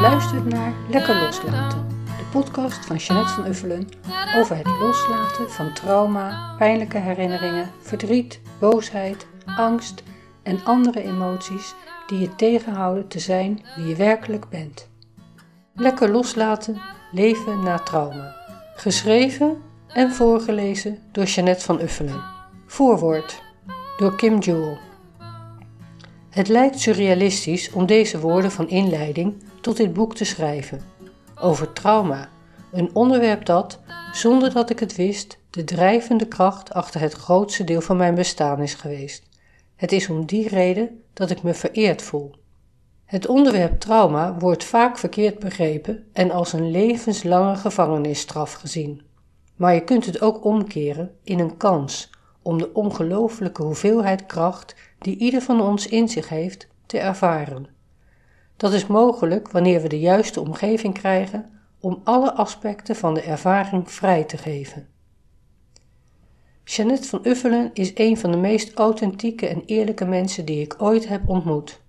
Je luistert naar Lekker Loslaten, de podcast van Jeanette van Uffelen over het loslaten van trauma, pijnlijke herinneringen, verdriet, boosheid, angst en andere emoties die je tegenhouden te zijn wie je werkelijk bent. Lekker loslaten, leven na trauma. Geschreven en voorgelezen door Jeanette van Uffelen. Voorwoord door Kim Jewell. Het lijkt surrealistisch om deze woorden van inleiding tot dit boek te schrijven. Over trauma, een onderwerp dat, zonder dat ik het wist, de drijvende kracht achter het grootste deel van mijn bestaan is geweest. Het is om die reden dat ik me vereerd voel. Het onderwerp trauma wordt vaak verkeerd begrepen en als een levenslange gevangenisstraf gezien. Maar je kunt het ook omkeren in een kans om de ongelooflijke hoeveelheid kracht die ieder van ons in zich heeft te ervaren. Dat is mogelijk wanneer we de juiste omgeving krijgen om alle aspecten van de ervaring vrij te geven. Jeannette van Uffelen is een van de meest authentieke en eerlijke mensen die ik ooit heb ontmoet.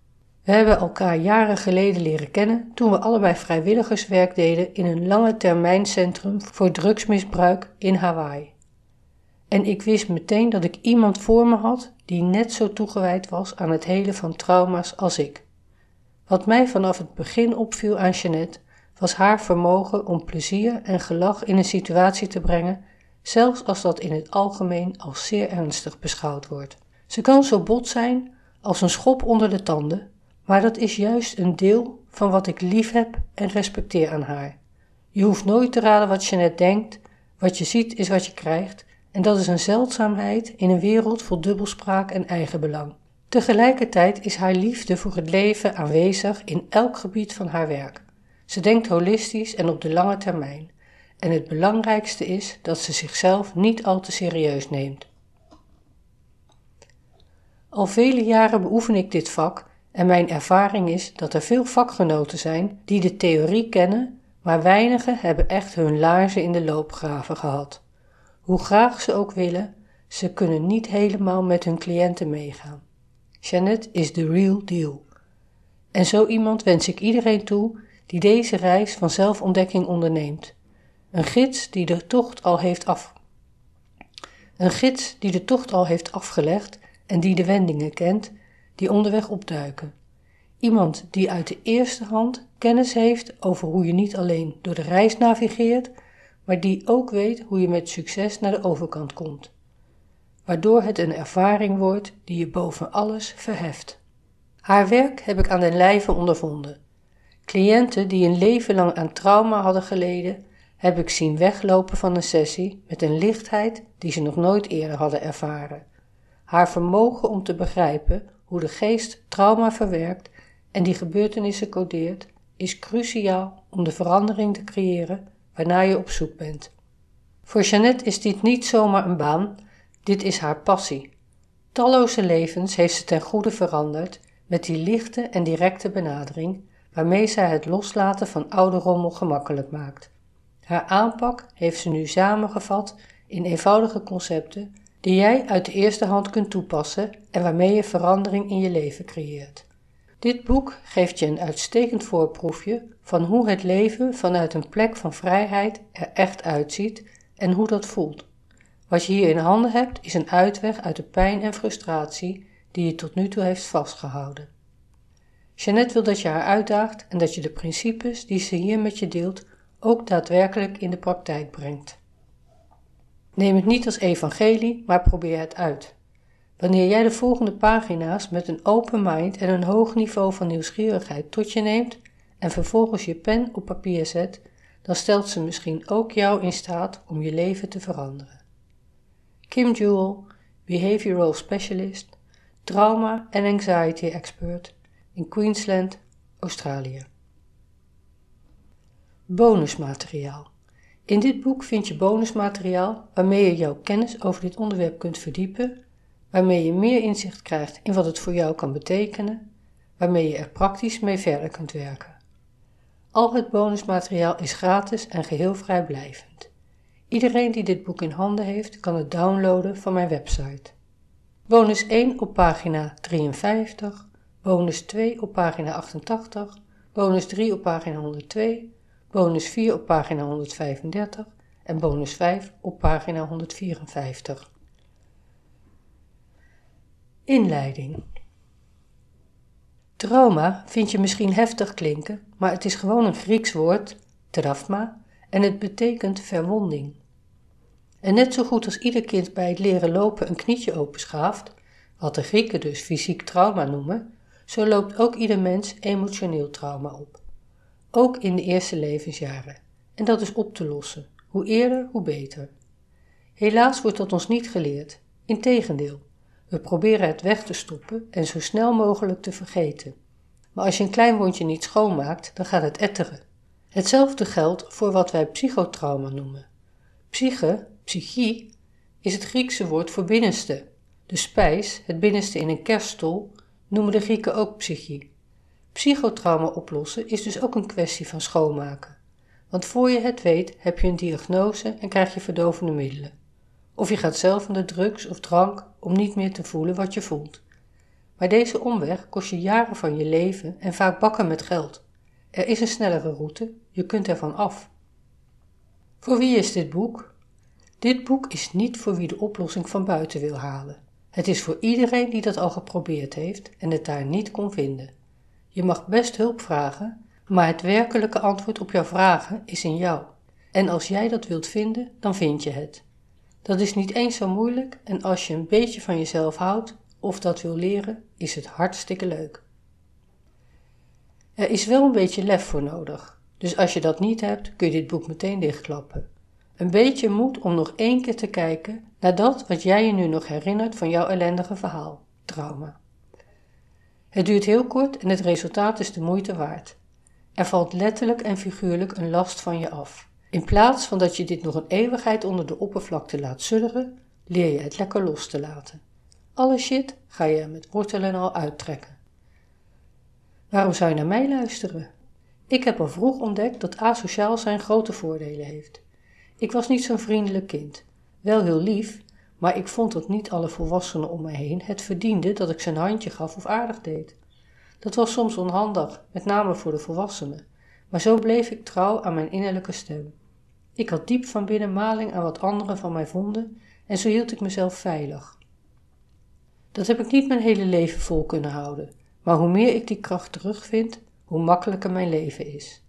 We hebben elkaar jaren geleden leren kennen toen we allebei vrijwilligerswerk deden in een lange termijncentrum voor drugsmisbruik in Hawaii. En ik wist meteen dat ik iemand voor me had die net zo toegewijd was aan het helen van trauma's als ik. Wat mij vanaf het begin opviel aan Jeannette was haar vermogen om plezier en gelach in een situatie te brengen, zelfs als dat in het algemeen als zeer ernstig beschouwd wordt. Ze kan zo bot zijn als een schop onder de tanden, maar dat is juist een deel van wat ik lief heb en respecteer aan haar. Je hoeft nooit te raden wat Jeannette denkt, wat je ziet is wat je krijgt, en dat is een zeldzaamheid in een wereld vol dubbelspraak en eigenbelang. Tegelijkertijd is haar liefde voor het leven aanwezig in elk gebied van haar werk. Ze denkt holistisch en op de lange termijn. En het belangrijkste is dat ze zichzelf niet al te serieus neemt. Al vele jaren beoefen ik dit vak en mijn ervaring is dat er veel vakgenoten zijn die de theorie kennen, maar weinigen hebben echt hun laarzen in de loopgraven gehad. Hoe graag ze ook willen, ze kunnen niet helemaal met hun cliënten meegaan. Janet is de real deal. En zo iemand wens ik iedereen toe die deze reis van zelfontdekking onderneemt. Een gids die de tocht al heeft af. Een gids die de tocht al heeft afgelegd en die de wendingen kent die onderweg opduiken. Iemand die uit de eerste hand kennis heeft over hoe je niet alleen door de reis navigeert, maar die ook weet hoe je met succes naar de overkant komt, waardoor het een ervaring wordt die je boven alles verheft. Haar werk heb ik aan den lijve ondervonden. Cliënten die een leven lang aan trauma hadden geleden, heb ik zien weglopen van een sessie met een lichtheid die ze nog nooit eerder hadden ervaren. Haar vermogen om te begrijpen hoe de geest trauma verwerkt en die gebeurtenissen codeert, is cruciaal om de verandering te creëren waarnaar je op zoek bent. Voor Jeannette is dit niet zomaar een baan, dit is haar passie. Talloze levens heeft ze ten goede veranderd met die lichte en directe benadering waarmee zij het loslaten van oude rommel gemakkelijk maakt. Haar aanpak heeft ze nu samengevat in eenvoudige concepten die jij uit de eerste hand kunt toepassen en waarmee je verandering in je leven creëert. Dit boek geeft je een uitstekend voorproefje van hoe het leven vanuit een plek van vrijheid er echt uitziet en hoe dat voelt. Wat je hier in handen hebt is een uitweg uit de pijn en frustratie die je tot nu toe heeft vastgehouden. Jeannette wil dat je haar uitdaagt en dat je de principes die ze hier met je deelt ook daadwerkelijk in de praktijk brengt. Neem het niet als evangelie, maar probeer het uit. Wanneer jij de volgende pagina's met een open mind en een hoog niveau van nieuwsgierigheid tot je neemt en vervolgens je pen op papier zet, dan stelt ze misschien ook jou in staat om je leven te veranderen. Kim Jewell, Behavioral Specialist, Trauma en Anxiety Expert in Queensland, Australië. Bonusmateriaal. In dit boek vind je bonusmateriaal waarmee je jouw kennis over dit onderwerp kunt verdiepen waarmee je meer inzicht krijgt in wat het voor jou kan betekenen, waarmee je er praktisch mee verder kunt werken. Al het bonusmateriaal is gratis en geheel vrijblijvend. Iedereen die dit boek in handen heeft, kan het downloaden van mijn website. Bonus 1 op pagina 53, bonus 2 op pagina 88, bonus 3 op pagina 102, bonus 4 op pagina 135 en bonus 5 op pagina 154. Inleiding Trauma vind je misschien heftig klinken, maar het is gewoon een Grieks woord, trauma, en het betekent verwonding. En net zo goed als ieder kind bij het leren lopen een knietje openschaaft, wat de Grieken dus fysiek trauma noemen, zo loopt ook ieder mens emotioneel trauma op. Ook in de eerste levensjaren. En dat is op te lossen. Hoe eerder, hoe beter. Helaas wordt dat ons niet geleerd. Integendeel, we proberen het weg te stoppen en zo snel mogelijk te vergeten. Maar als je een klein wondje niet schoonmaakt, dan gaat het etteren. Hetzelfde geldt voor wat wij psychotrauma noemen. Psyche, psychie, is het Griekse woord voor binnenste. De spijs, het binnenste in een kerststol, noemen de Grieken ook psychie. Psychotrauma oplossen is dus ook een kwestie van schoonmaken. Want voor je het weet heb je een diagnose en krijg je verdovende middelen. Of je gaat zelf aan de drugs of drank om niet meer te voelen wat je voelt. Maar deze omweg kost je jaren van je leven en vaak bakken met geld. Er is een snellere route, je kunt ervan af. Voor wie is dit boek? Dit boek is niet voor wie de oplossing van buiten wil halen. Het is voor iedereen die dat al geprobeerd heeft en het daar niet kon vinden. Je mag best hulp vragen, maar het werkelijke antwoord op jouw vragen is in jou. En als jij dat wilt vinden, dan vind je het. Dat is niet eens zo moeilijk en als je een beetje van jezelf houdt of dat wil leren, is het hartstikke leuk. Er is wel een beetje lef voor nodig, dus als je dat niet hebt, kun je dit boek meteen dichtklappen. Een beetje moed om nog één keer te kijken naar dat wat jij je nu nog herinnert van jouw ellendige verhaal, trauma. Het duurt heel kort en het resultaat is de moeite waard. Er valt letterlijk en figuurlijk een last van je af. In plaats van dat je dit nog een eeuwigheid onder de oppervlakte laat sudderen, leer je het lekker los te laten. Alle shit ga je er met wortelen al uittrekken. Waarom zou je naar mij luisteren? Ik heb al vroeg ontdekt dat asociaal zijn grote voordelen heeft. Ik was niet zo'n vriendelijk kind. Wel heel lief, maar ik vond dat niet alle volwassenen om mij heen het verdienden dat ik een handje gaf of aardig deed. Dat was soms onhandig, met name voor de volwassenen, maar zo bleef ik trouw aan mijn innerlijke stem. Ik had diep van binnen maling aan wat anderen van mij vonden en zo hield ik mezelf veilig. Dat heb ik niet mijn hele leven vol kunnen houden, maar hoe meer ik die kracht terugvind, hoe makkelijker mijn leven is.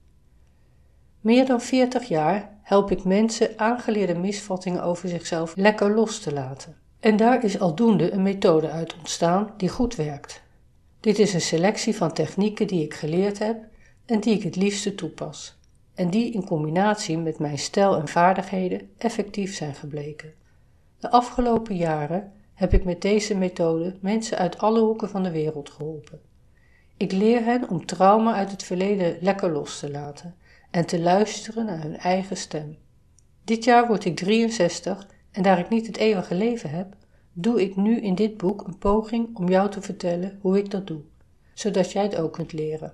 Meer dan 40 jaar help ik mensen aangeleerde misvattingen over zichzelf lekker los te laten. En daar is aldoende een methode uit ontstaan die goed werkt. Dit is een selectie van technieken die ik geleerd heb en die ik het liefste toepas, en die in combinatie met mijn stijl en vaardigheden effectief zijn gebleken. De afgelopen jaren heb ik met deze methode mensen uit alle hoeken van de wereld geholpen. Ik leer hen om trauma uit het verleden lekker los te laten en te luisteren naar hun eigen stem. Dit jaar word ik 63 en daar ik niet het eeuwige leven heb, doe ik nu in dit boek een poging om jou te vertellen hoe ik dat doe, zodat jij het ook kunt leren.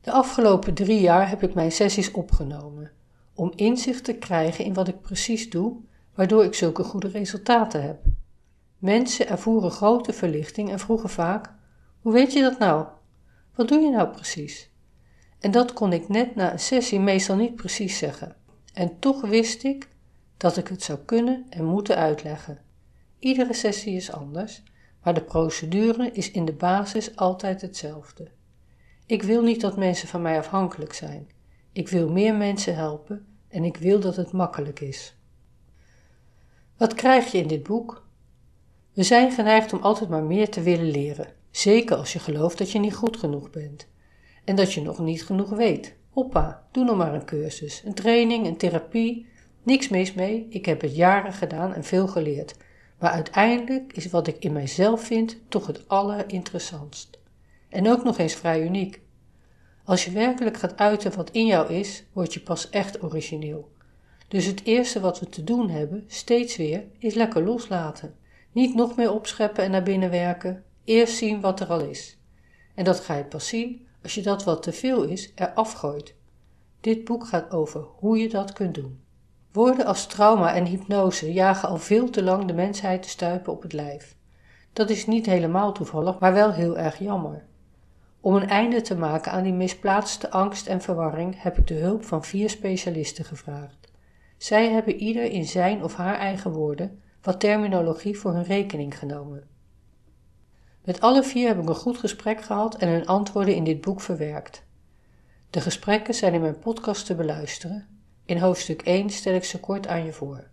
De afgelopen drie jaar heb ik mijn sessies opgenomen, om inzicht te krijgen in wat ik precies doe, waardoor ik zulke goede resultaten heb. Mensen ervoeren grote verlichting en vroegen vaak: Hoe weet je dat nou? Wat doe je nou precies? En dat kon ik net na een sessie meestal niet precies zeggen. En toch wist ik dat ik het zou kunnen en moeten uitleggen. Iedere sessie is anders, maar de procedure is in de basis altijd hetzelfde. Ik wil niet dat mensen van mij afhankelijk zijn. Ik wil meer mensen helpen en ik wil dat het makkelijk is. Wat krijg je in dit boek? We zijn geneigd om altijd maar meer te willen leren, zeker als je gelooft dat je niet goed genoeg bent en dat je nog niet genoeg weet. Hoppa, doe nog maar een cursus, een training, een therapie. Niks mis mee, ik heb het jaren gedaan en veel geleerd. Maar uiteindelijk is wat ik in mijzelf vind toch het allerinteressantst. En ook nog eens vrij uniek. Als je werkelijk gaat uiten wat in jou is, word je pas echt origineel. Dus het eerste wat we te doen hebben, steeds weer, is lekker loslaten. Niet nog meer opscheppen en naar binnen werken. Eerst zien wat er al is. En dat ga je pas zien als je dat wat te veel is, er afgooit. Dit boek gaat over hoe je dat kunt doen. Woorden als trauma en hypnose jagen al veel te lang de mensheid te stuipen op het lijf. Dat is niet helemaal toevallig, maar wel heel erg jammer. Om een einde te maken aan die misplaatste angst en verwarring heb ik de hulp van vier specialisten gevraagd. Zij hebben ieder in zijn of haar eigen woorden wat terminologie voor hun rekening genomen. Met alle vier heb ik een goed gesprek gehad en hun antwoorden in dit boek verwerkt. De gesprekken zijn in mijn podcast te beluisteren. In hoofdstuk 1 stel ik ze kort aan je voor.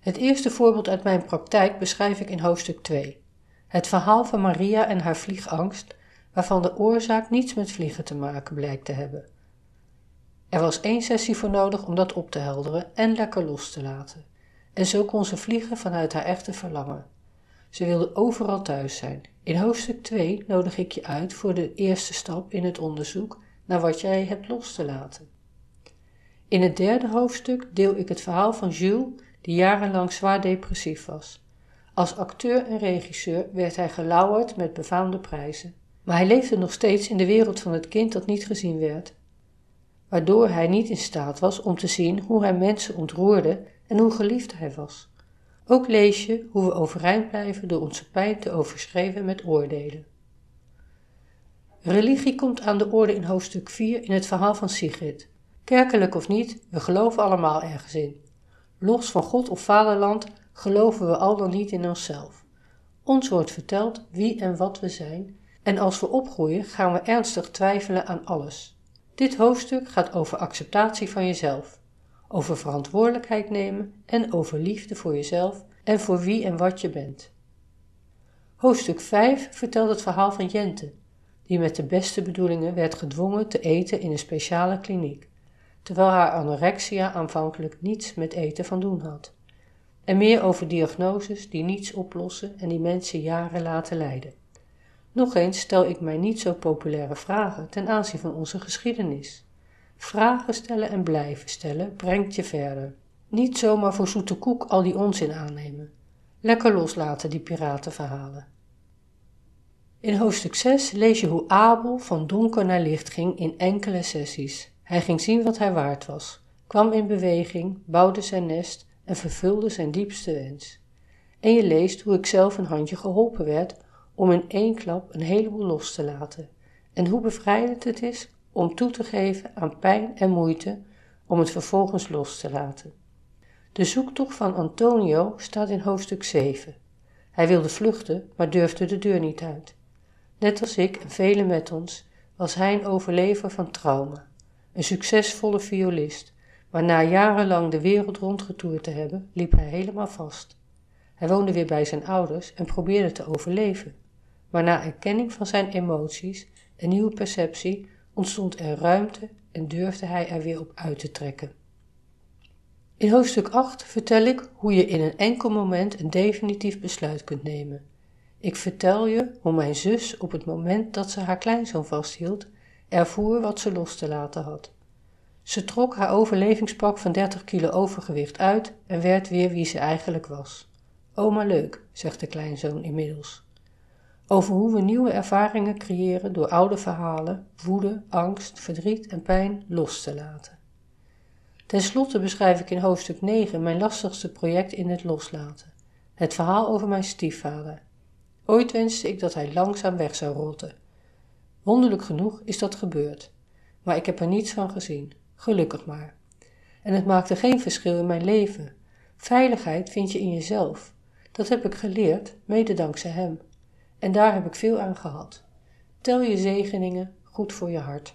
Het eerste voorbeeld uit mijn praktijk beschrijf ik in hoofdstuk 2. Het verhaal van Maria en haar vliegangst, waarvan de oorzaak niets met vliegen te maken blijkt te hebben. Er was één sessie voor nodig om dat op te helderen en lekker los te laten. En zo kon ze vliegen vanuit haar echte verlangen. Ze wilde overal thuis zijn. In hoofdstuk 2 nodig ik je uit voor de eerste stap in het onderzoek naar wat jij hebt los te laten. In het derde hoofdstuk deel ik het verhaal van Jules, die jarenlang zwaar depressief was. Als acteur en regisseur werd hij gelauwerd met befaamde prijzen. Maar hij leefde nog steeds in de wereld van het kind dat niet gezien werd, waardoor hij niet in staat was om te zien hoe hij mensen ontroerde en hoe geliefd hij was. Ook lees je hoe we overeind blijven door onze pijn te overschreven met oordelen. Religie komt aan de orde in hoofdstuk 4 in het verhaal van Sigrid. Kerkelijk of niet, we geloven allemaal ergens in. Los van God of vaderland geloven we al dan niet in onszelf. Ons wordt verteld wie en wat we zijn, en als we opgroeien gaan we ernstig twijfelen aan alles. Dit hoofdstuk gaat over acceptatie van jezelf, over verantwoordelijkheid nemen en over liefde voor jezelf en voor wie en wat je bent. Hoofdstuk 5 vertelt het verhaal van Jente, die met de beste bedoelingen werd gedwongen te eten in een speciale kliniek, terwijl haar anorexia aanvankelijk niets met eten van doen had. En meer over diagnoses die niets oplossen en die mensen jaren laten lijden. Nog eens stel ik mij niet zo populaire vragen ten aanzien van onze geschiedenis. Vragen stellen en blijven stellen brengt je verder. Niet zomaar voor zoete koek al die onzin aannemen. Lekker loslaten die piratenverhalen. In hoofdstuk 6 lees je hoe Abel van donker naar licht ging in enkele sessies. Hij ging zien wat hij waard was, kwam in beweging, bouwde zijn nest en vervulde zijn diepste wens. En je leest hoe ik zelf een handje geholpen werd om in één klap een heleboel los te laten, en hoe bevrijdend het is om toe te geven aan pijn en moeite om het vervolgens los te laten. De zoektocht van Antonio staat in hoofdstuk 7. Hij wilde vluchten, maar durfde de deur niet uit. Net als ik en velen met ons was hij een overlever van trauma, een succesvolle violist, maar na jarenlang de wereld rondgetoerd te hebben, liep hij helemaal vast. Hij woonde weer bij zijn ouders en probeerde te overleven, maar na erkenning van zijn emoties en nieuwe perceptie ontstond er ruimte en durfde hij er weer op uit te trekken. In hoofdstuk 8 vertel ik hoe je in een enkel moment een definitief besluit kunt nemen. Ik vertel je hoe mijn zus op het moment dat ze haar kleinzoon vasthield, ervoer wat ze los te laten had. Ze trok haar overlevingspak van 30 kilo overgewicht uit en werd weer wie ze eigenlijk was. Oma leuk, zegt de kleinzoon inmiddels. Over hoe we nieuwe ervaringen creëren door oude verhalen, woede, angst, verdriet en pijn los te laten. Ten slotte beschrijf ik in hoofdstuk 9 mijn lastigste project in het loslaten. Het verhaal over mijn stiefvader. Ooit wenste ik dat hij langzaam weg zou rotten. Wonderlijk genoeg is dat gebeurd, maar ik heb er niets van gezien. Gelukkig maar. En het maakte geen verschil in mijn leven. Veiligheid vind je in jezelf. Dat heb ik geleerd, mede dankzij hem. En daar heb ik veel aan gehad. Tel je zegeningen goed voor je hart.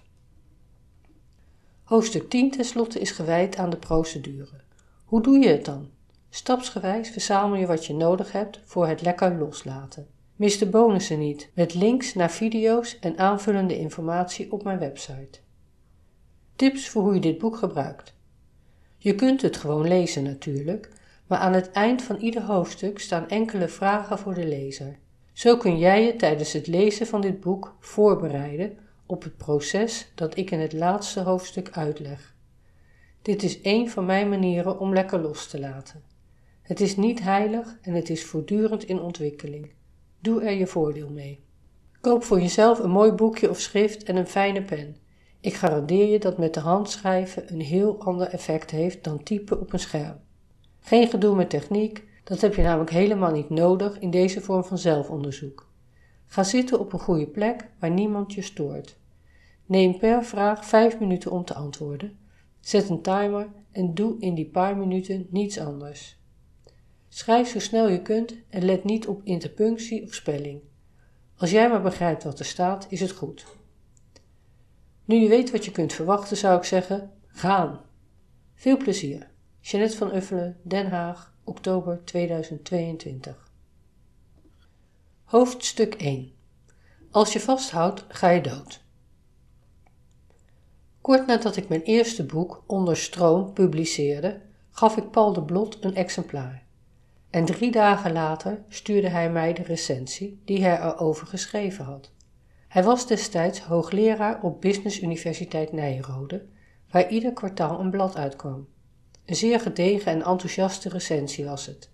Hoofdstuk 10 tenslotte is gewijd aan de procedure. Hoe doe je het dan? Stapsgewijs verzamel je wat je nodig hebt voor het lekker loslaten. Mis de bonussen niet, met links naar video's en aanvullende informatie op mijn website. Tips voor hoe je dit boek gebruikt. Je kunt het gewoon lezen natuurlijk, maar aan het eind van ieder hoofdstuk staan enkele vragen voor de lezer. Zo kun jij je tijdens het lezen van dit boek voorbereiden op het proces dat ik in het laatste hoofdstuk uitleg. Dit is één van mijn manieren om lekker los te laten. Het is niet heilig en het is voortdurend in ontwikkeling. Doe er je voordeel mee. Koop voor jezelf een mooi boekje of schrift en een fijne pen. Ik garandeer je dat met de hand schrijven een heel ander effect heeft dan typen op een scherm. Geen gedoe met techniek, dat heb je namelijk helemaal niet nodig in deze vorm van zelfonderzoek. Ga zitten op een goede plek waar niemand je stoort. Neem per vraag 5 minuten om te antwoorden. Zet een timer en doe in die paar minuten niets anders. Schrijf zo snel je kunt en let niet op interpunctie of spelling. Als jij maar begrijpt wat er staat, is het goed. Nu je weet wat je kunt verwachten, zou ik zeggen: gaan. Veel plezier. Jeanette van Uffelen, Den Haag, oktober 2022. Hoofdstuk 1 Als je vasthoudt, ga je dood. Kort nadat ik mijn eerste boek, Onder Stroom, publiceerde, gaf ik Paul de Blot een exemplaar. En drie dagen later stuurde hij mij de recensie die hij erover geschreven had. Hij was destijds hoogleraar op Business Universiteit Nijrode, waar ieder kwartaal een blad uitkwam. Een zeer gedegen en enthousiaste recensie was het.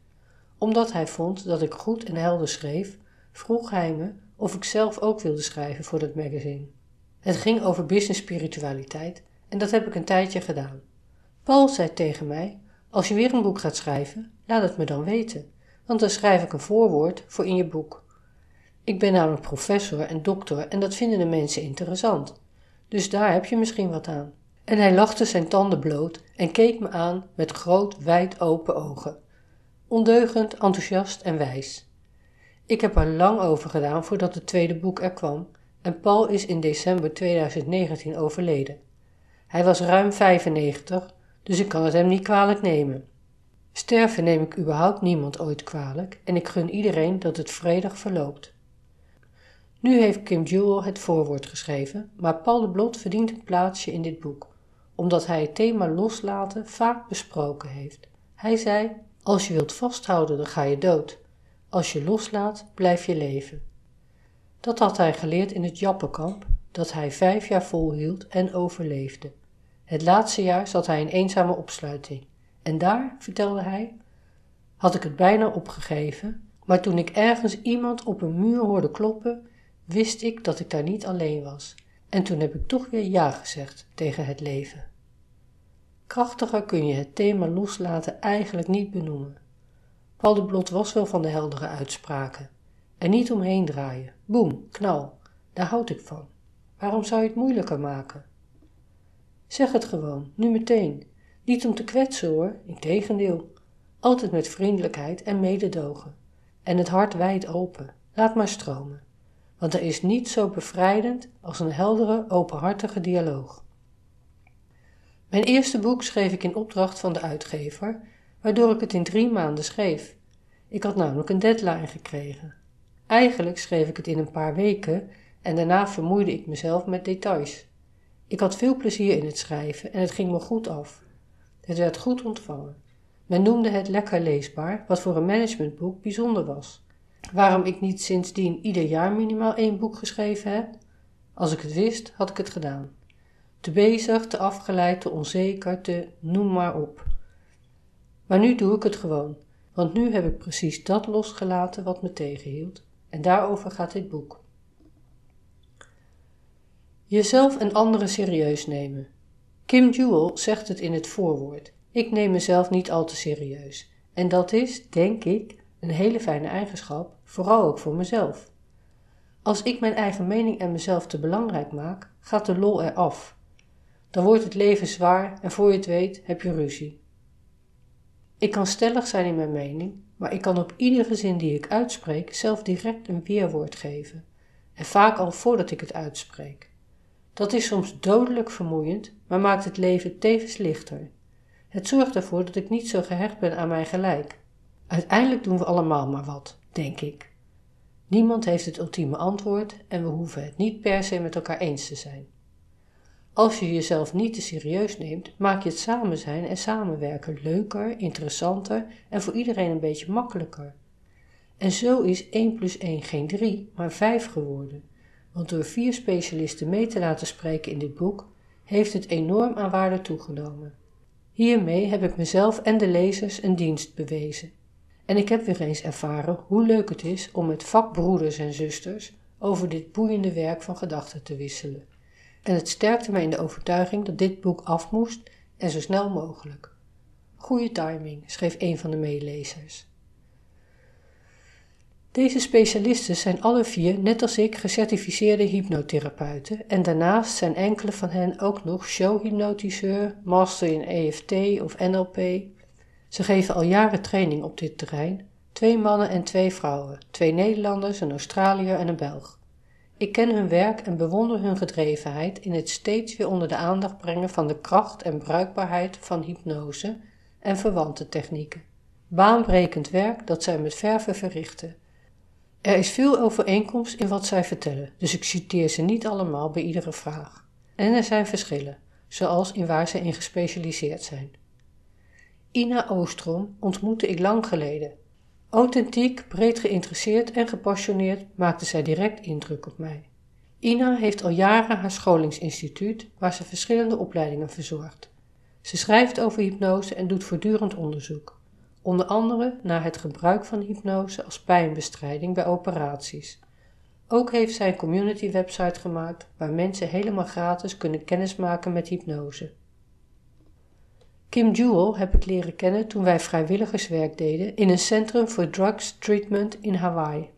Omdat hij vond dat ik goed en helder schreef, vroeg hij me of ik zelf ook wilde schrijven voor dat magazine. Het ging over business spiritualiteit en dat heb ik een tijdje gedaan. Paul zei tegen mij: Als je weer een boek gaat schrijven, laat het me dan weten, want dan schrijf ik een voorwoord voor in je boek. Ik ben namelijk professor en dokter en dat vinden de mensen interessant. Dus daar heb je misschien wat aan. En hij lachte zijn tanden bloot en keek me aan met groot, wijd open ogen. Ondeugend, enthousiast en wijs. Ik heb er lang over gedaan voordat het tweede boek er kwam en Paul is in december 2019 overleden. Hij was ruim 95, dus ik kan het hem niet kwalijk nemen. Sterven neem ik überhaupt niemand ooit kwalijk en ik gun iedereen dat het vredig verloopt. Nu heeft Kim Jewell het voorwoord geschreven, maar Paul de Blot verdient een plaatsje in dit boek, omdat hij het thema loslaten vaak besproken heeft. Hij zei: Als je wilt vasthouden, dan ga je dood. Als je loslaat, blijf je leven. Dat had hij geleerd in het Jappenkamp, dat hij vijf jaar volhield en overleefde. Het laatste jaar zat hij in eenzame opsluiting. En daar, vertelde hij, had ik het bijna opgegeven, maar toen ik ergens iemand op een muur hoorde kloppen, wist ik dat ik daar niet alleen was. En toen heb ik toch weer ja gezegd tegen het leven. Krachtiger kun je het thema loslaten eigenlijk niet benoemen. Paul de Blot was wel van de heldere uitspraken. Er niet omheen draaien. Boem, knal. Daar houd ik van. Waarom zou je het moeilijker maken? Zeg het gewoon, nu meteen. Niet om te kwetsen hoor, integendeel. Altijd met vriendelijkheid en mededogen. En het hart wijd open. Laat maar stromen. Want er is niets zo bevrijdend als een heldere, openhartige dialoog. Mijn eerste boek schreef ik in opdracht van de uitgever, waardoor ik het in drie maanden schreef. Ik had namelijk een deadline gekregen. Eigenlijk schreef ik het in een paar weken en daarna vermoeide ik mezelf met details. Ik had veel plezier in het schrijven en het ging me goed af. Het werd goed ontvangen. Men noemde het lekker leesbaar, wat voor een managementboek bijzonder was. Waarom ik niet sindsdien ieder jaar minimaal één boek geschreven heb? Als ik het wist, had ik het gedaan. Te bezig, te afgeleid, te onzeker, te noem maar op. Maar nu doe ik het gewoon, want nu heb ik precies dat losgelaten wat me tegenhield en daarover gaat dit boek. Jezelf en anderen serieus nemen. Kim Jewell zegt het in het voorwoord. Ik neem mezelf niet al te serieus. En dat is, denk ik, een hele fijne eigenschap, vooral ook voor mezelf. Als ik mijn eigen mening en mezelf te belangrijk maak, gaat de lol eraf. Dan wordt het leven zwaar en voor je het weet heb je ruzie. Ik kan stellig zijn in mijn mening, maar ik kan op iedere zin die ik uitspreek zelf direct een weerwoord geven, en vaak al voordat ik het uitspreek. Dat is soms dodelijk vermoeiend, maar maakt het leven tevens lichter. Het zorgt ervoor dat ik niet zo gehecht ben aan mijn gelijk. Uiteindelijk doen we allemaal maar wat, denk ik. Niemand heeft het ultieme antwoord en we hoeven het niet per se met elkaar eens te zijn. Als je jezelf niet te serieus neemt, maak je het samen zijn en samenwerken leuker, interessanter en voor iedereen een beetje makkelijker. En zo is 1 plus 1 geen 3, maar 5 geworden. Want door vier specialisten mee te laten spreken in dit boek, heeft het enorm aan waarde toegenomen. Hiermee heb ik mezelf en de lezers een dienst bewezen. En ik heb weer eens ervaren hoe leuk het is om met vakbroeders en zusters over dit boeiende werk van gedachten te wisselen en het sterkte mij in de overtuiging dat dit boek af moest en zo snel mogelijk. Goeie timing, schreef een van de meelezers. Deze specialisten zijn alle vier, net als ik, gecertificeerde hypnotherapeuten en daarnaast zijn enkele van hen ook nog showhypnotiseur, master in EFT of NLP. Ze geven al jaren training op dit terrein, twee mannen en twee vrouwen, twee Nederlanders, een Australiër en een Belg. Ik ken hun werk en bewonder hun gedrevenheid in het steeds weer onder de aandacht brengen van de kracht en bruikbaarheid van hypnose en verwante technieken. Baanbrekend werk dat zij met verve verrichten. Er is veel overeenkomst in wat zij vertellen, dus ik citeer ze niet allemaal bij iedere vraag. En er zijn verschillen, zoals in waar ze in gespecialiseerd zijn. Ina Oostrom ontmoette ik lang geleden Authentiek, breed geïnteresseerd en gepassioneerd maakte zij direct indruk op mij. Ina heeft al jaren haar scholingsinstituut waar ze verschillende opleidingen verzorgt. Ze schrijft over hypnose en doet voortdurend onderzoek, onder andere naar het gebruik van hypnose als pijnbestrijding bij operaties. Ook heeft zij een community website gemaakt waar mensen helemaal gratis kunnen kennismaken met hypnose. Kim Jewell heb ik leren kennen toen wij vrijwilligerswerk deden in een centrum voor drugs treatment in Hawaii.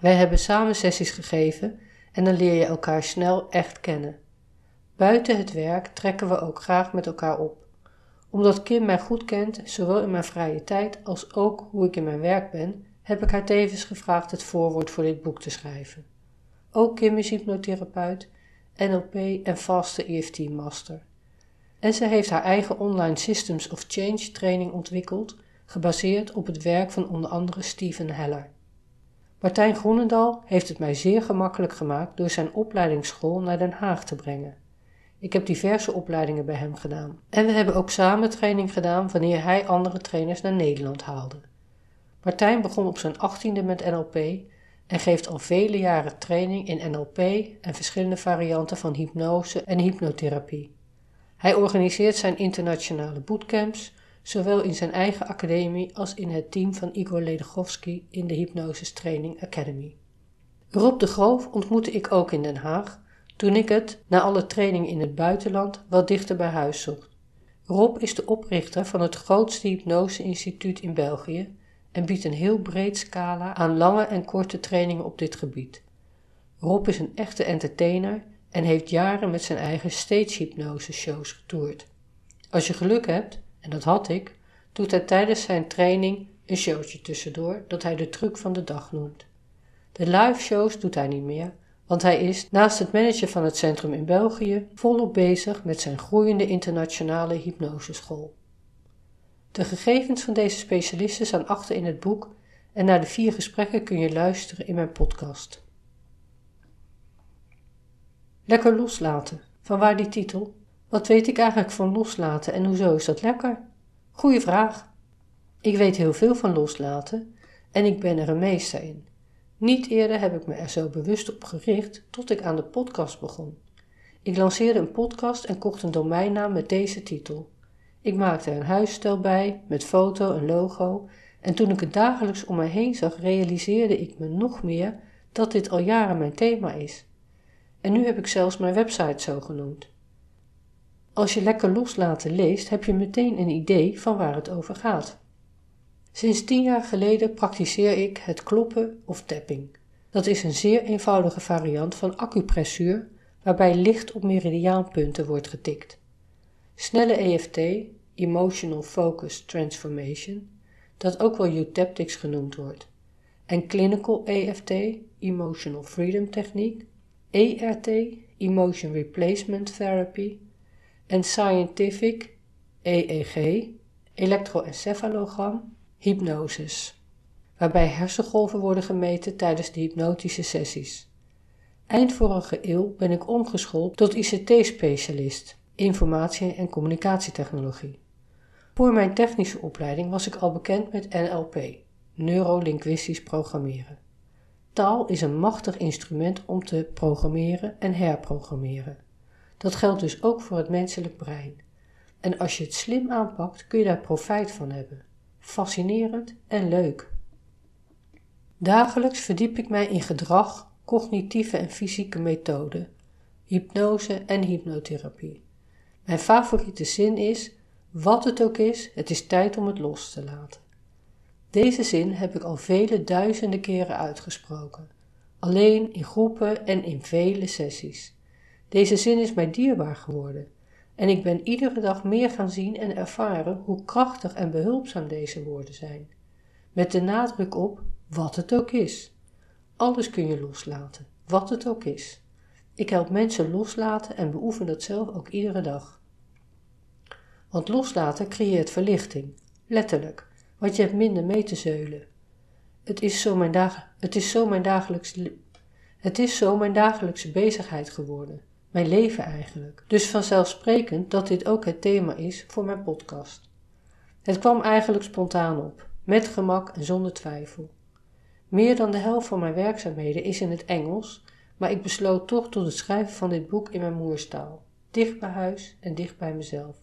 Wij hebben samen sessies gegeven en dan leer je elkaar snel echt kennen. Buiten het werk trekken we ook graag met elkaar op. Omdat Kim mij goed kent, zowel in mijn vrije tijd als ook hoe ik in mijn werk ben, heb ik haar tevens gevraagd het voorwoord voor dit boek te schrijven. Ook Kim is hypnotherapeut, NLP en vaste EFT master. En ze heeft haar eigen online Systems of Change training ontwikkeld, gebaseerd op het werk van onder andere Steven Heller. Martijn Groenendal heeft het mij zeer gemakkelijk gemaakt door zijn opleidingsschool naar Den Haag te brengen. Ik heb diverse opleidingen bij hem gedaan. En we hebben ook samen training gedaan wanneer hij andere trainers naar Nederland haalde. Martijn begon op zijn achttiende met NLP en geeft al vele jaren training in NLP en verschillende varianten van hypnose en hypnotherapie. Hij organiseert zijn internationale bootcamps, zowel in zijn eigen academie als in het team van Igor Ledegowski in de Hypnosis Training Academy. Rob de Groof ontmoette ik ook in Den Haag, toen ik het, na alle training in het buitenland, wat dichter bij huis zocht. Rob is de oprichter van het grootste hypnose-instituut in België en biedt een heel breed scala aan lange en korte trainingen op dit gebied. Rob is een echte entertainer en heeft jaren met zijn eigen stage hypnose shows getoerd. Als je geluk hebt, en dat had ik, doet hij tijdens zijn training een showtje tussendoor dat hij de truc van de dag noemt. De live shows doet hij niet meer, want hij is, naast het managen van het centrum in België, volop bezig met zijn groeiende internationale hypnoseschool. De gegevens van deze specialisten staan achter in het boek en naar de vier gesprekken kun je luisteren in mijn podcast. Lekker loslaten. Vanwaar die titel? Wat weet ik eigenlijk van loslaten en hoezo is dat lekker? Goeie vraag. Ik weet heel veel van loslaten en ik ben er een meester in. Niet eerder heb ik me er zo bewust op gericht tot ik aan de podcast begon. Ik lanceerde een podcast en kocht een domeinnaam met deze titel. Ik maakte een huisstijl bij, met foto en logo, en toen ik het dagelijks om mij heen zag, realiseerde ik me nog meer dat dit al jaren mijn thema is. En nu heb ik zelfs mijn website zo genoemd. Als je lekker loslaten leest, heb je meteen een idee van waar het over gaat. Sinds tien jaar geleden praktiseer ik het kloppen of tapping. Dat is een zeer eenvoudige variant van acupressuur waarbij licht op meridiaanpunten wordt getikt. Snelle EFT, Emotional Focus Transformation, dat ook wel Eutaptics genoemd wordt, en Clinical EFT, Emotional Freedom Techniek, ERT, Emotion Replacement Therapy, en Scientific, EEG, elektroencefalogram, hypnosis, waarbij hersengolven worden gemeten tijdens de hypnotische sessies. Eind vorige eeuw ben ik omgeschoold tot ICT-specialist, informatie- en communicatietechnologie. Voor mijn technische opleiding was ik al bekend met NLP, neurolinguistisch programmeren. Taal is een machtig instrument om te programmeren en herprogrammeren. Dat geldt dus ook voor het menselijk brein. En als je het slim aanpakt, kun je daar profijt van hebben. Fascinerend en leuk. Dagelijks verdiep ik mij in gedrag, cognitieve en fysieke methoden, hypnose en hypnotherapie. Mijn favoriete zin is: wat het ook is, het is tijd om het los te laten. Deze zin heb ik al vele duizenden keren uitgesproken, alleen in groepen en in vele sessies. Deze zin is mij dierbaar geworden en ik ben iedere dag meer gaan zien en ervaren hoe krachtig en behulpzaam deze woorden zijn. Met de nadruk op wat het ook is. Alles kun je loslaten, wat het ook is. Ik help mensen loslaten en beoefen dat zelf ook iedere dag. Want loslaten creëert verlichting, letterlijk, want je hebt minder mee te zeulen. Het is zo mijn, dag, het is zo mijn, dagelijks, het is zo mijn dagelijkse bezigheid geworden, mijn leven eigenlijk. Dus vanzelfsprekend dat dit ook het thema is voor mijn podcast. Het kwam eigenlijk spontaan op, met gemak en zonder twijfel. Meer dan de helft van mijn werkzaamheden is in het Engels, maar ik besloot toch tot het schrijven van dit boek in mijn moerstaal, dicht bij huis en dicht bij mezelf.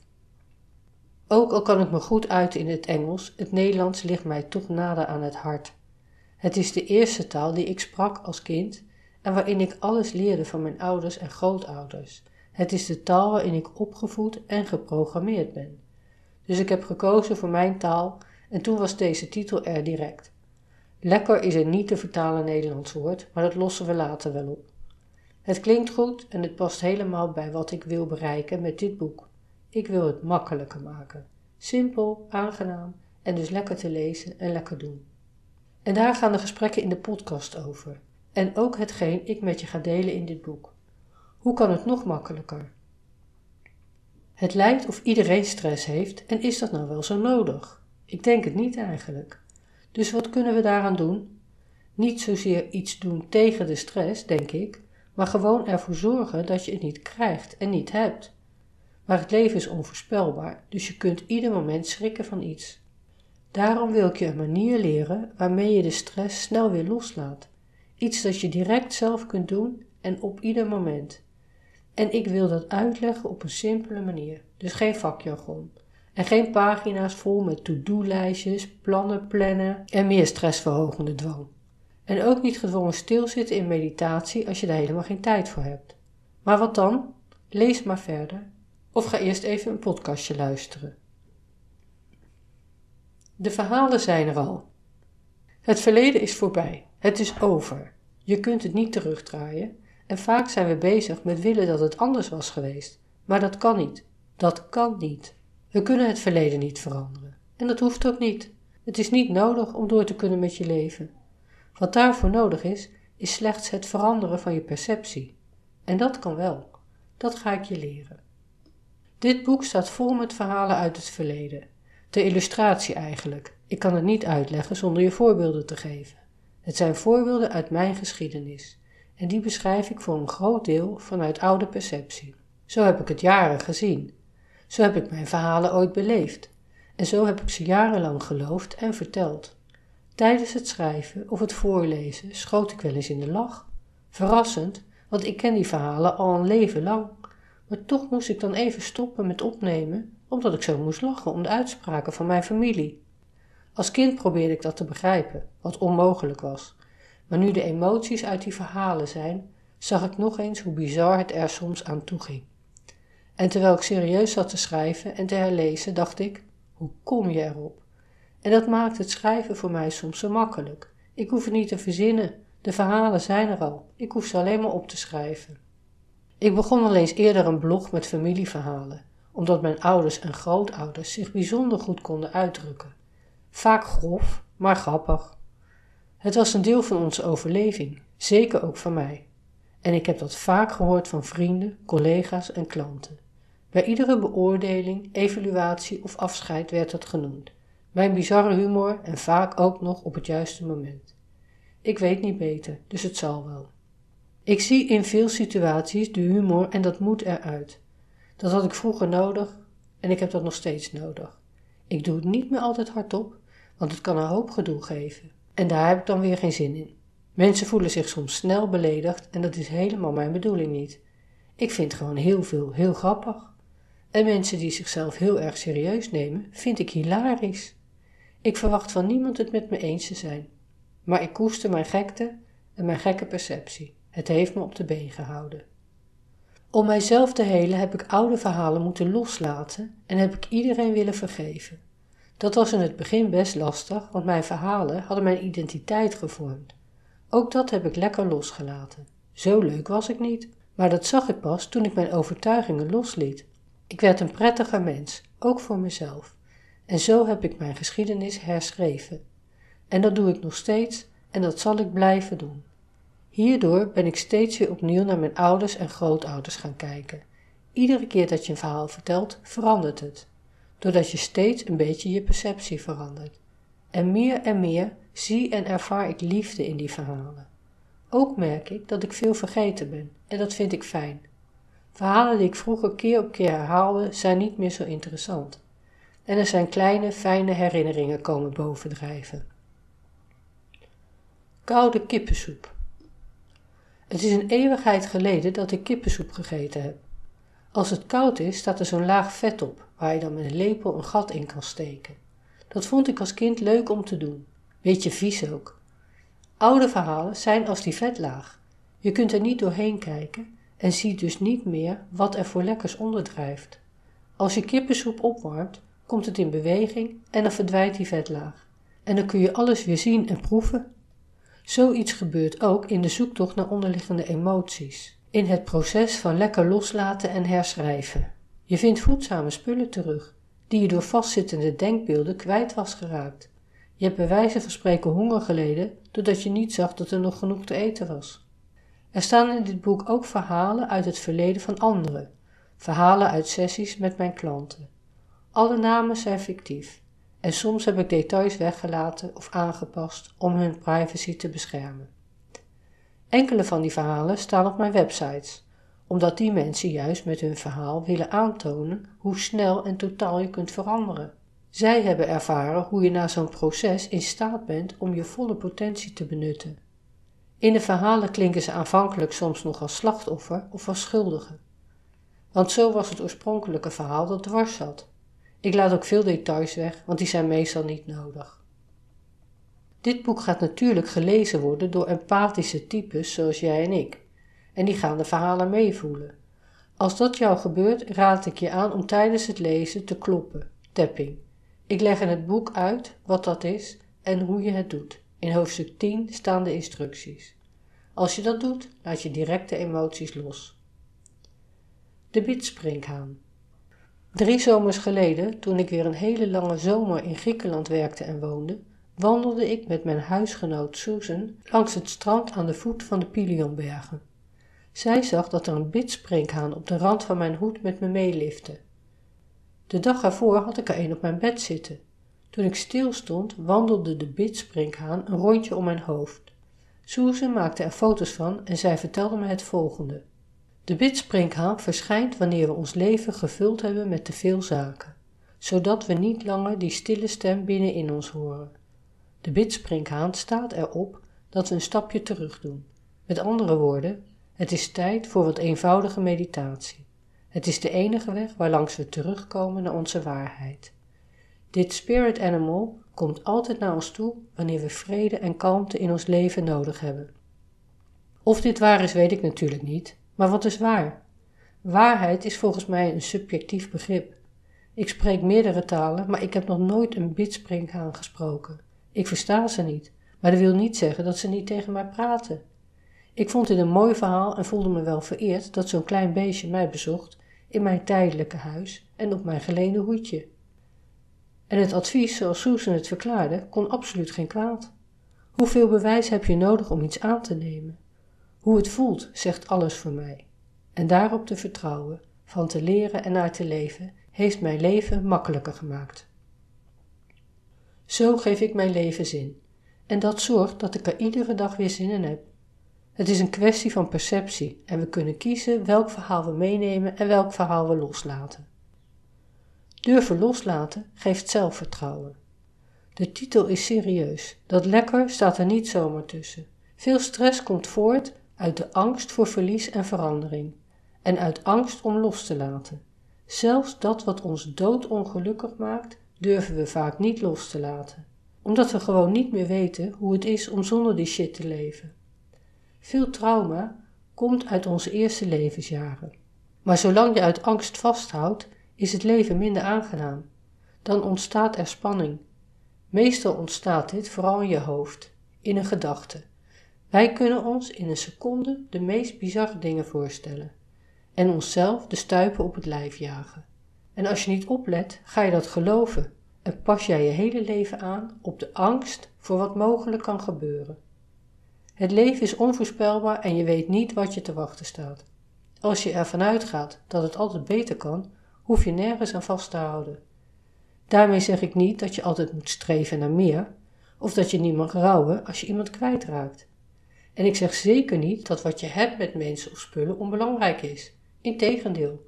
Ook al kan ik me goed uiten in het Engels, het Nederlands ligt mij toch nader aan het hart. Het is de eerste taal die ik sprak als kind en waarin ik alles leerde van mijn ouders en grootouders. Het is de taal waarin ik opgevoed en geprogrammeerd ben. Dus ik heb gekozen voor mijn taal en toen was deze titel er direct. Lekker is een niet te vertalen Nederlands woord, maar dat lossen we later wel op. Het klinkt goed en het past helemaal bij wat ik wil bereiken met dit boek. Ik wil het makkelijker maken. Simpel, aangenaam en dus lekker te lezen en lekker doen. En daar gaan de gesprekken in de podcast over. En ook hetgeen ik met je ga delen in dit boek. Hoe kan het nog makkelijker? Het lijkt of iedereen stress heeft en is dat nou wel zo nodig? Ik denk het niet eigenlijk. Dus wat kunnen we daaraan doen? Niet zozeer iets doen tegen de stress, denk ik, maar gewoon ervoor zorgen dat je het niet krijgt en niet hebt. Maar het leven is onvoorspelbaar, dus je kunt ieder moment schrikken van iets. Daarom wil ik je een manier leren waarmee je de stress snel weer loslaat. Iets dat je direct zelf kunt doen en op ieder moment. En ik wil dat uitleggen op een simpele manier, dus geen vakjargon. En geen pagina's vol met to-do-lijstjes, plannen plannen en meer stressverhogende dwang. En ook niet gedwongen stilzitten in meditatie als je daar helemaal geen tijd voor hebt. Maar wat dan? Lees maar verder of ga eerst even een podcastje luisteren. De verhalen zijn er al. Het verleden is voorbij. Het is over. Je kunt het niet terugdraaien. En vaak zijn we bezig met willen dat het anders was geweest. Maar dat kan niet. Dat kan niet. We kunnen het verleden niet veranderen. En dat hoeft ook niet. Het is niet nodig om door te kunnen met je leven. Wat daarvoor nodig is, is slechts het veranderen van je perceptie. En dat kan wel. Dat ga ik je leren. Dit boek staat vol met verhalen uit het verleden. Ter illustratie eigenlijk. Ik kan het niet uitleggen zonder je voorbeelden te geven. Het zijn voorbeelden uit mijn geschiedenis. En die beschrijf ik voor een groot deel vanuit oude perceptie. Zo heb ik het jaren gezien. Zo heb ik mijn verhalen ooit beleefd. En zo heb ik ze jarenlang geloofd en verteld. Tijdens het schrijven of het voorlezen schoot ik wel eens in de lach. Verrassend, want ik ken die verhalen al een leven lang. Maar toch moest ik dan even stoppen met opnemen, omdat ik zo moest lachen om de uitspraken van mijn familie. Als kind probeerde ik dat te begrijpen, wat onmogelijk was. Maar nu de emoties uit die verhalen zijn, zag ik nog eens hoe bizar het er soms aan toe ging. En terwijl ik serieus zat te schrijven en te herlezen, dacht ik: hoe kom je erop? En dat maakt het schrijven voor mij soms zo makkelijk. Ik hoef het niet te verzinnen, de verhalen zijn er al, ik hoef ze alleen maar op te schrijven. Ik begon al eens eerder een blog met familieverhalen, omdat mijn ouders en grootouders zich bijzonder goed konden uitdrukken. Vaak grof, maar grappig. Het was een deel van onze overleving, zeker ook van mij. En ik heb dat vaak gehoord van vrienden, collega's en klanten. Bij iedere beoordeling, evaluatie of afscheid werd dat genoemd. Mijn bizarre humor en vaak ook nog op het juiste moment. Ik weet niet beter, dus het zal wel. Ik zie in veel situaties de humor en dat moet eruit. Dat had ik vroeger nodig en ik heb dat nog steeds nodig. Ik doe het niet meer altijd hardop, want het kan een hoop gedoe geven. En daar heb ik dan weer geen zin in. Mensen voelen zich soms snel beledigd en dat is helemaal mijn bedoeling niet. Ik vind gewoon heel veel heel grappig. En mensen die zichzelf heel erg serieus nemen, vind ik hilarisch. Ik verwacht van niemand het met me eens te zijn. Maar ik koester mijn gekte en mijn gekke perceptie. Het heeft me op de been gehouden. Om mijzelf te helen heb ik oude verhalen moeten loslaten en heb ik iedereen willen vergeven. Dat was in het begin best lastig, want mijn verhalen hadden mijn identiteit gevormd. Ook dat heb ik lekker losgelaten. Zo leuk was ik niet, maar dat zag ik pas toen ik mijn overtuigingen losliet. Ik werd een prettiger mens, ook voor mezelf. En zo heb ik mijn geschiedenis herschreven. En dat doe ik nog steeds en dat zal ik blijven doen. Hierdoor ben ik steeds weer opnieuw naar mijn ouders en grootouders gaan kijken. Iedere keer dat je een verhaal vertelt, verandert het. Doordat je steeds een beetje je perceptie verandert. En meer en meer zie en ervaar ik liefde in die verhalen. Ook merk ik dat ik veel vergeten ben en dat vind ik fijn. Verhalen die ik vroeger keer op keer herhaalde zijn niet meer zo interessant. En er zijn kleine, fijne herinneringen komen bovendrijven. Koude kippensoep. Het is een eeuwigheid geleden dat ik kippensoep gegeten heb. Als het koud is, staat er zo'n laag vet op, waar je dan met een lepel een gat in kan steken. Dat vond ik als kind leuk om te doen. Beetje vies ook. Oude verhalen zijn als die vetlaag. Je kunt er niet doorheen kijken en ziet dus niet meer wat er voor lekkers onderdrijft. Als je kippensoep opwarmt, komt het in beweging en dan verdwijnt die vetlaag. En dan kun je alles weer zien en proeven. Zoiets gebeurt ook in de zoektocht naar onderliggende emoties, in het proces van lekker loslaten en herschrijven. Je vindt voedzame spullen terug, die je door vastzittende denkbeelden kwijt was geraakt. Je hebt bij wijze van spreken honger geleden doordat je niet zag dat er nog genoeg te eten was. Er staan in dit boek ook verhalen uit het verleden van anderen, verhalen uit sessies met mijn klanten. Alle namen zijn fictief en soms heb ik details weggelaten of aangepast om hun privacy te beschermen. Enkele van die verhalen staan op mijn websites, omdat die mensen juist met hun verhaal willen aantonen hoe snel en totaal je kunt veranderen. Zij hebben ervaren hoe je na zo'n proces in staat bent om je volle potentie te benutten. In de verhalen klinken ze aanvankelijk soms nog als slachtoffer of als schuldige. Want zo was het oorspronkelijke verhaal dat dwars zat. Ik laat ook veel details weg, want die zijn meestal niet nodig. Dit boek gaat natuurlijk gelezen worden door empathische types zoals jij en ik, en die gaan de verhalen meevoelen. Als dat jou gebeurt, raad ik je aan om tijdens het lezen te kloppen, tapping. Ik leg in het boek uit wat dat is en hoe je het doet. In hoofdstuk 10 staan de instructies. Als je dat doet, laat je direct de emoties los. De bitsprinkhaan. Drie zomers geleden, toen ik weer een hele lange zomer in Griekenland werkte en woonde, wandelde ik met mijn huisgenoot Susan langs het strand aan de voet van de Pilionbergen. Zij zag dat er een bitsprinkhaan op de rand van mijn hoed met me meelifte. De dag ervoor had ik er een op mijn bed zitten. Toen ik stil stond, wandelde de bitsprinkhaan een rondje om mijn hoofd. Susan maakte er foto's van en zij vertelde me het volgende. De bitsprinkhaan verschijnt wanneer we ons leven gevuld hebben met te veel zaken, zodat we niet langer die stille stem binnen in ons horen. De bitsprinkhaan staat erop dat we een stapje terug doen. Met andere woorden, het is tijd voor wat eenvoudige meditatie. Het is de enige weg waarlangs we terugkomen naar onze waarheid. Dit spirit animal komt altijd naar ons toe wanneer we vrede en kalmte in ons leven nodig hebben. Of dit waar is, weet ik natuurlijk niet, maar wat is waar? Waarheid is volgens mij een subjectief begrip. Ik spreek meerdere talen, maar ik heb nog nooit een bidspringhaan gesproken. Ik versta ze niet, maar dat wil niet zeggen dat ze niet tegen mij praten. Ik vond dit een mooi verhaal en voelde me wel vereerd dat zo'n klein beestje mij bezocht in mijn tijdelijke huis en op mijn geleende hoedje. En het advies, zoals Susan het verklaarde, kon absoluut geen kwaad. Hoeveel bewijs heb je nodig om iets aan te nemen? Hoe het voelt, zegt alles voor mij. En daarop te vertrouwen, van te leren en naar te leven, heeft mijn leven makkelijker gemaakt. Zo geef ik mijn leven zin. En dat zorgt dat ik er iedere dag weer zin in heb. Het is een kwestie van perceptie en we kunnen kiezen welk verhaal we meenemen en welk verhaal we loslaten. Durven loslaten geeft zelfvertrouwen. De titel is serieus. Dat lekker staat er niet zomaar tussen. Veel stress komt voort uit de angst voor verlies en verandering en uit angst om los te laten. Zelfs dat wat ons doodongelukkig maakt, durven we vaak niet los te laten, omdat we gewoon niet meer weten hoe het is om zonder die shit te leven. Veel trauma komt uit onze eerste levensjaren. Maar zolang je uit angst vasthoudt, is het leven minder aangenaam. dan ontstaat er spanning. Meestal ontstaat dit vooral in je hoofd, in een gedachte. Wij kunnen ons in een seconde de meest bizarre dingen voorstellen en onszelf de stuipen op het lijf jagen. En als je niet oplet, ga je dat geloven en pas jij je hele leven aan op de angst voor wat mogelijk kan gebeuren. Het leven is onvoorspelbaar en je weet niet wat je te wachten staat. Als je ervan uitgaat dat het altijd beter kan, hoef je nergens aan vast te houden. Daarmee zeg ik niet dat je altijd moet streven naar meer, of dat je niet mag rouwen als je iemand kwijtraakt. En ik zeg zeker niet dat wat je hebt met mensen of spullen onbelangrijk is. Integendeel,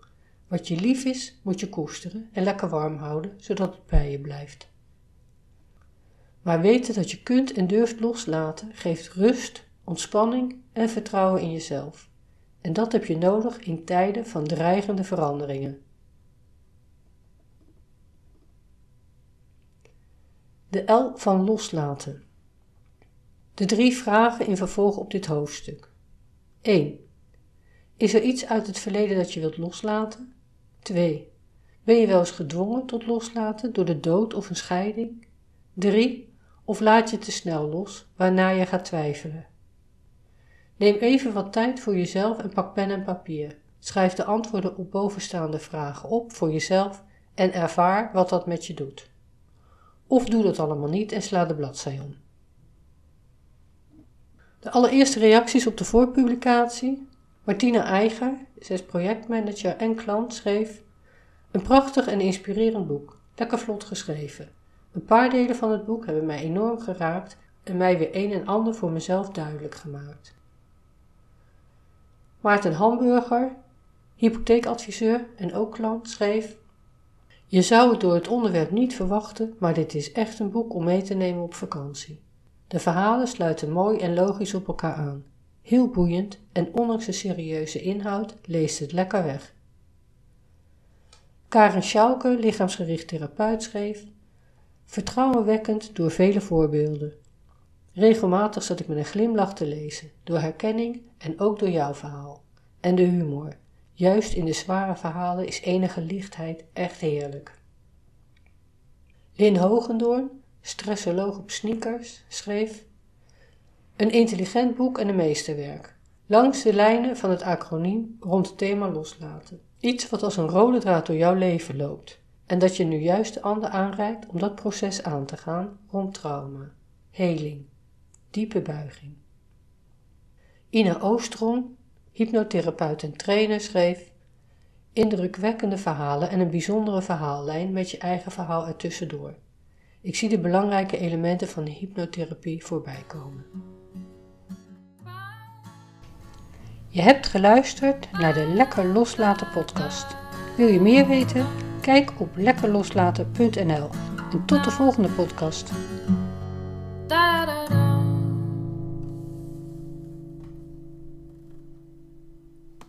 wat je lief is, moet je koesteren en lekker warm houden, zodat het bij je blijft. Maar weten dat je kunt en durft loslaten geeft rust, ontspanning en vertrouwen in jezelf. En dat heb je nodig in tijden van dreigende veranderingen. De L van loslaten. De drie vragen in vervolg op dit hoofdstuk. 1. Is er iets uit het verleden dat je wilt loslaten? 2. Ben je wel eens gedwongen tot loslaten door de dood of een scheiding? 3. Of laat je te snel los, waarna je gaat twijfelen? Neem even wat tijd voor jezelf en pak pen en papier. Schrijf de antwoorden op bovenstaande vragen op voor jezelf en ervaar wat dat met je doet. Of doe dat allemaal niet en sla de bladzij om. De allereerste reacties op de voorpublicatie. Martina Eiger, zij projectmanager en klant, schreef: Een prachtig en inspirerend boek, lekker vlot geschreven. Een paar delen van het boek hebben mij enorm geraakt en mij weer een en ander voor mezelf duidelijk gemaakt. Maarten Hamburger, hypotheekadviseur en ook klant, schreef: Je zou het door het onderwerp niet verwachten, maar dit is echt een boek om mee te nemen op vakantie. De verhalen sluiten mooi en logisch op elkaar aan. Heel boeiend en ondanks de serieuze inhoud leest het lekker weg. Karen Schauke, lichaamsgericht therapeut, schreef: Vertrouwenwekkend door vele voorbeelden. Regelmatig zat ik met een glimlach te lezen, door herkenning en ook door jouw verhaal. En de humor. Juist in de zware verhalen is enige lichtheid echt heerlijk. Lin Hogendoorn, stressoloog op sneakers, schreef: Een intelligent boek en een meesterwerk. Langs de lijnen van het acroniem rond het thema loslaten. Iets wat als een rode draad door jouw leven loopt. En dat je nu juist de ander aanreikt om dat proces aan te gaan rond trauma, heling, diepe buiging. Ina Oostrom, hypnotherapeut en trainer, schreef: Indrukwekkende verhalen en een bijzondere verhaallijn met je eigen verhaal ertussendoor. Ik zie de belangrijke elementen van de hypnotherapie voorbij komen. Je hebt geluisterd naar de Lekker Loslaten podcast. Wil je meer weten? Kijk op lekkerloslaten.nl en tot de volgende podcast.